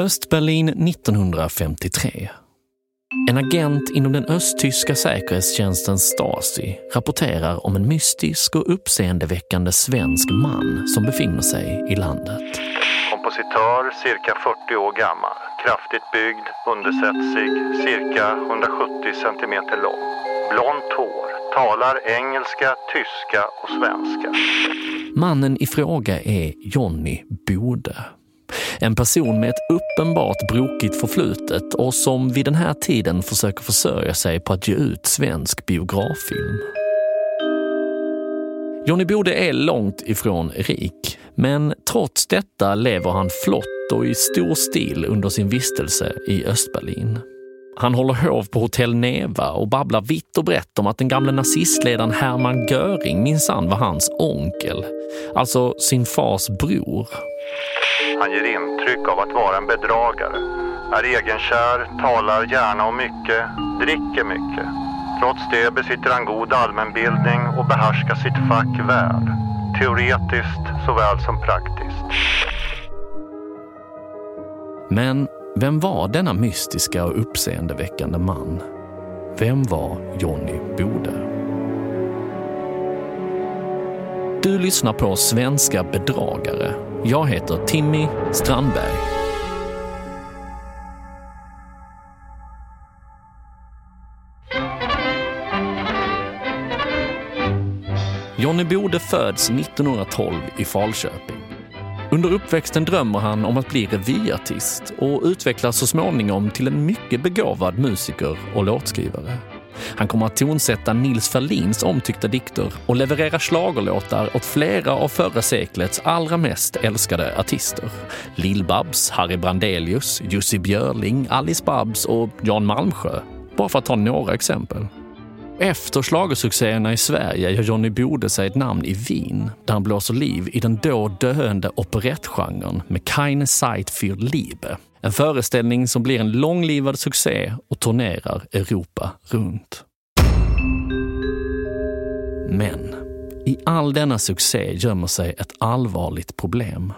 Östberlin 1953. En agent inom den östtyska säkerhetstjänsten Stasi rapporterar om en mystisk och uppseendeväckande svensk man som befinner sig i landet. Kompositör, cirka 40 år gammal. Kraftigt byggd, undersetsig, cirka 170 centimeter lång. Blont hår, talar engelska, tyska och svenska. Mannen i fråga är Johnny Bode. En person med ett uppenbart brokigt förflutet och som vid den här tiden försöker försörja sig på att ge ut svensk biograffilm. Johnny Bode är långt ifrån rik, men trots detta lever han flott och i stor stil under sin vistelse i Östberlin. Han håller hov på hotell Neva och babblar vitt och brett om att den gamle nazistledaren Hermann Göring minsann var hans onkel, alltså sin fars bror. Han ger intryck av att vara en bedragare. Är egenkär, talar gärna och mycket, dricker mycket. Trots det besitter han god allmänbildning och behärskar sitt fack väl. Teoretiskt såväl som praktiskt. Men vem var denna mystiska och uppseendeväckande man? Vem var Johnny Bode? Du lyssnar på Svenska bedragare. Jag heter Timmy Strandberg. Johnny Bode föds 1912 i Falköping. Under uppväxten drömmer han om att bli revyartist och utvecklas så småningom till en mycket begåvad musiker och låtskrivare. Han kommer att tonsätta Nils Ferlins omtyckta dikter och leverera schlagerlåtar åt flera av förra seklets allra mest älskade artister. Lill-Babs, Harry Brandelius, Jussi Björling, Alice Babs och Jan Malmsjö. Bara för att ta några exempel. Efter schlagersuccéerna i Sverige gör Johnny Bode sig ett namn i Wien där han blåser liv i den då döende operettgenren med Keine Zeit für Liebe. En föreställning som blir en långlivad succé och turnerar Europa runt. Men i all denna succé gömmer sig ett allvarligt problem.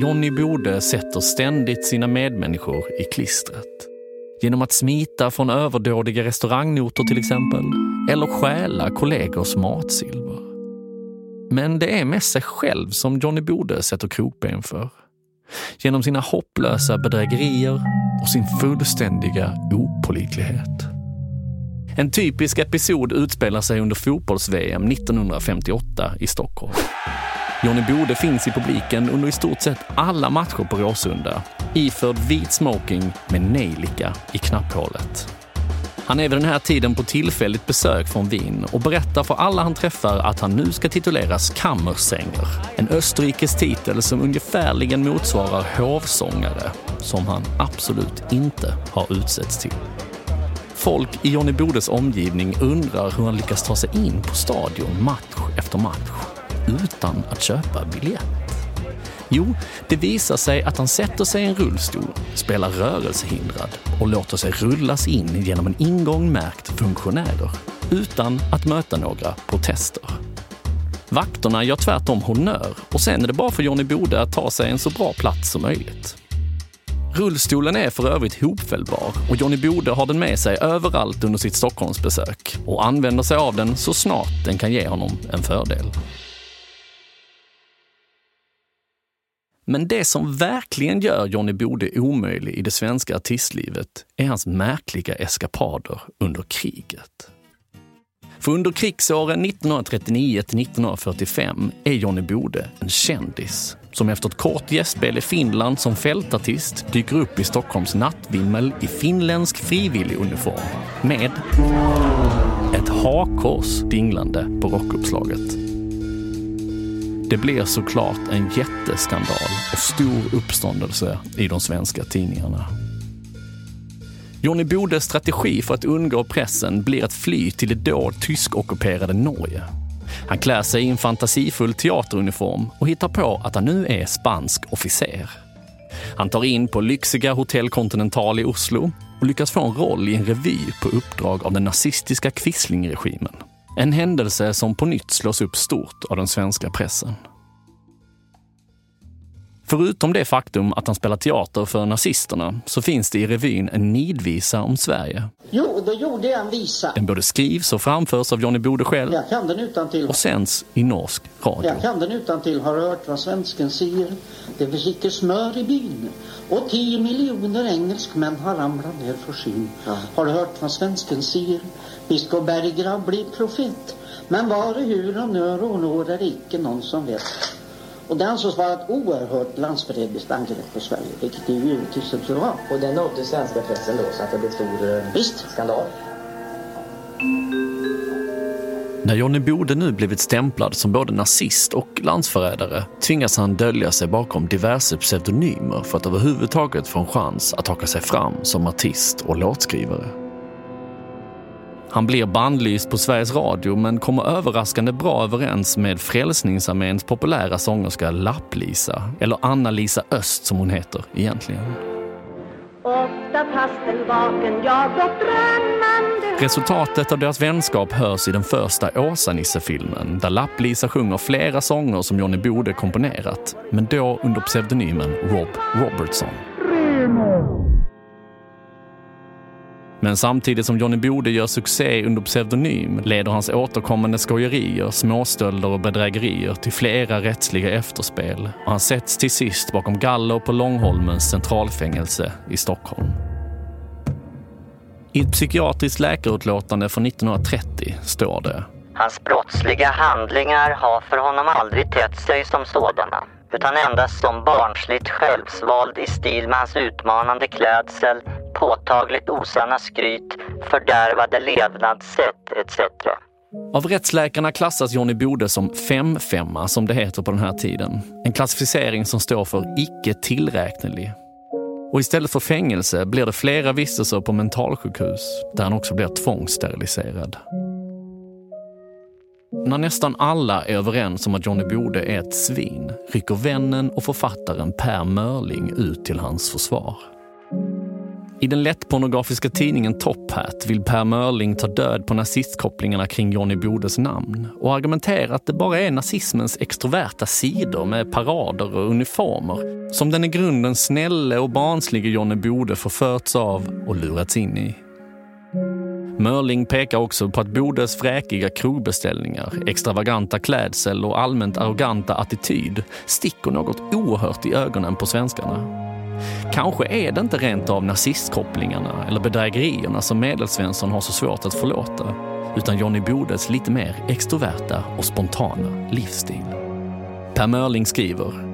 Johnny Bode sätter ständigt sina medmänniskor i klistret. Genom att smita från överdådiga restaurangnotor till exempel, eller stjäla kollegors matsilver. Men det är mest sig själv som Johnny Bode sätter krokben för. Genom sina hopplösa bedrägerier och sin fullständiga opålitlighet. En typisk episod utspelar sig under fotbolls-VM 1958 i Stockholm. Johnny Bode finns i publiken under i stort sett alla matcher på Råsunda, iförd vit smoking med nejlika i knapphålet. Han är vid den här tiden på tillfälligt besök från Wien och berättar för alla han träffar att han nu ska tituleras Kammersänger. En österrikisk titel som ungefärligen motsvarar hovsångare, som han absolut inte har utsetts till. Folk i Johnny Bodes omgivning undrar hur han lyckas ta sig in på stadion match efter match utan att köpa biljett. Jo, det visar sig att han sätter sig i en rullstol, spelar rörelsehindrad och låter sig rullas in genom en ingång märkt funktionärer utan att möta några protester. Vakterna gör tvärtom honnör och sen är det bara för Johnny Bode att ta sig en så bra plats som möjligt. Rullstolen är för övrigt hopfällbar och Johnny Bode har den med sig överallt under sitt Stockholmsbesök och använder sig av den så snart den kan ge honom en fördel. Men det som verkligen gör Johnny Bode omöjlig i det svenska artistlivet är hans märkliga eskapader under kriget. För under krigsåren 1939 till 1945 är Johnny Bode en kändis som efter ett kort gästspel i Finland som fältartist dyker upp i Stockholms nattvimmel i finländsk frivilliguniform med ett hakkors dinglande på rockuppslaget. Det blir såklart en jätteskandal och stor uppståndelse i de svenska tidningarna. Johnny Bodes strategi för att undgå pressen blir att fly till det då tyskockuperade Norge. Han klär sig i en fantasifull teateruniform och hittar på att han nu är spansk officer. Han tar in på lyxiga Hotel Continental i Oslo och lyckas få en roll i en revy på uppdrag av den nazistiska quislingregimen. En händelse som på nytt slås upp stort av den svenska pressen. Förutom det faktum att han spelar teater för nazisterna så finns det i revyn en nidvisa om Sverige. Jo, då gjorde jag en visa. Den både skrivs och framförs av Johnny Bode själv Jag kan den utan till. och sänds i norsk radio. Jag kan den utan till. Har hört vad svensken säger? Det finns icke smör i byn. Och tio miljoner engelsmän har ramlat ner för skyn. Har du hört vad svensken säger? Biskop Berggrav blir profet. Men var och hur och när och når är icke någon som vet. Och det ansågs vara ett oerhört landsförrädiskt angrepp på Sverige, vilket det ju givetvis inte var. Och det nådde svenska pressen då så att det blev stor eh, Visst. skandal. När Johnny Bode nu blivit stämplad som både nazist och landsförrädare tvingas han dölja sig bakom diverse pseudonymer för att överhuvudtaget få en chans att haka sig fram som artist och låtskrivare. Han blir bandlyst på Sveriges Radio men kommer överraskande bra överens med Frälsningsarméns populära sångerska Lapp-Lisa, eller Anna-Lisa Öst som hon heter egentligen. Resultatet av deras vänskap hörs i den första Åsa-Nisse-filmen där Lapp-Lisa sjunger flera sånger som Johnny Bode komponerat, men då under pseudonymen Rob Robertson. Men samtidigt som Johnny Bode gör succé under pseudonym leder hans återkommande skojerier, småstölder och bedrägerier till flera rättsliga efterspel och han sätts till sist bakom galler på Långholmens centralfängelse i Stockholm. I ett psykiatriskt läkarutlåtande från 1930 står det Hans brottsliga handlingar har för honom aldrig tett sig som sådana, utan endast som barnsligt självsvåld i stil med hans utmanande klädsel, påtagligt osanna skryt, fördärvade levnadssätt etc. Av rättsläkarna klassas Johnny Bode som 5-5 som det heter på den här tiden. En klassificering som står för icke tillräknelig. Och istället för fängelse blir det flera vistelser på mentalsjukhus där han också blir tvångssteriliserad. När nästan alla är överens om att Johnny Bode är ett svin rycker vännen och författaren Per Mörling ut till hans försvar. I den lättpornografiska tidningen Top Hat vill Per Mörling ta död på nazistkopplingarna kring Johnny Bodes namn och argumenterar att det bara är nazismens extroverta sidor med parader och uniformer som den i grunden snälle och barnslige Johnny Bode förförts av och lurats in i. Mörling pekar också på att Bodes fräkiga krogbeställningar, extravaganta klädsel och allmänt arroganta attityd sticker något oerhört i ögonen på svenskarna. Kanske är det inte rent av nazistkopplingarna eller bedrägerierna som Medelsvensson har så svårt att förlåta, utan Johnny Bodes lite mer extroverta och spontana livsstil. Per Mörling skriver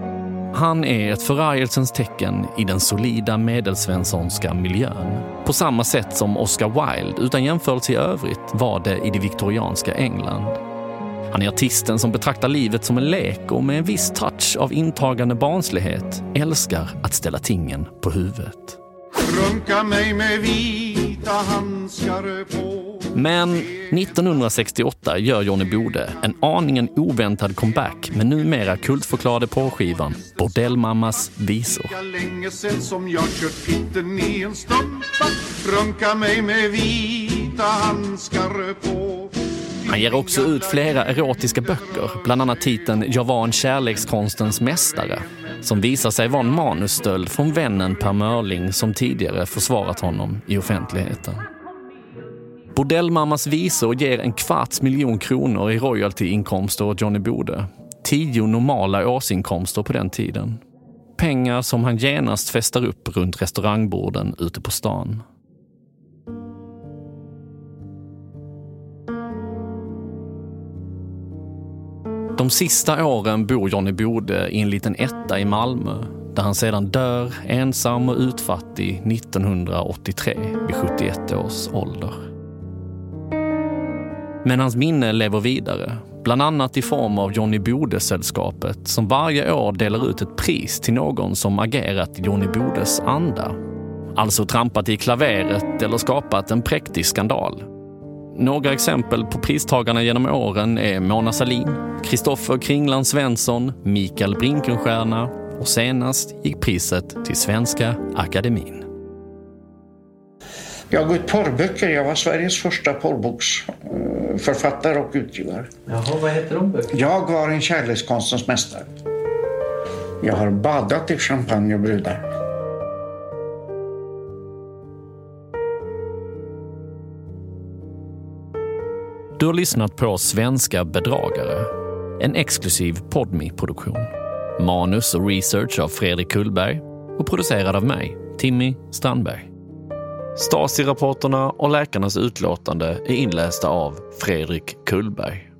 han är ett förargelsens tecken i den solida medelsvenssonska miljön. På samma sätt som Oscar Wilde, utan jämförelse i övrigt, var det i det viktorianska England. Han är artisten som betraktar livet som en lek och med en viss touch av intagande barnslighet älskar att ställa tingen på huvudet. Runka mig med vita handskar på Men 1968 gör Johnny Bode en aningen oväntad comeback med numera kultförklarade porrskivan Bordellmammas visor. Runka mig med vita handskar på han ger också ut flera erotiska böcker, bland annat titeln Jag var en kärlekskonstens mästare, som visar sig vara en manusstöld från vännen Per Mörling som tidigare försvarat honom i offentligheten. Bordellmammas visor ger en kvarts miljon kronor i royaltyinkomster åt Johnny Bode. Tio normala årsinkomster på den tiden. Pengar som han genast festar upp runt restaurangborden ute på stan. De sista åren bor Johnny Bode i en liten etta i Malmö där han sedan dör ensam och utfattig 1983 vid 71 års ålder. Men hans minne lever vidare, bland annat i form av Johnny Bode-sällskapet som varje år delar ut ett pris till någon som agerat i Johnny Bodes anda. Alltså trampat i klaveret eller skapat en präktig skandal. Några exempel på pristagarna genom åren är Mona Sahlin, Kristoffer Kringland Svensson, Mikael Brinkenstierna och senast gick priset till Svenska Akademin. Jag har gått porrböcker. Jag var Sveriges första porrboksförfattare och utgivare. Jaha, vad heter de böckerna? Jag var en kärlekskonstens mästare. Jag har badat i champagne och brudar. Har lyssnat på Svenska bedragare, en exklusiv podmi produktion Manus och research av Fredrik Kullberg och producerad av mig, Timmy Strandberg. Stasi-rapporterna och läkarnas utlåtande är inlästa av Fredrik Kullberg.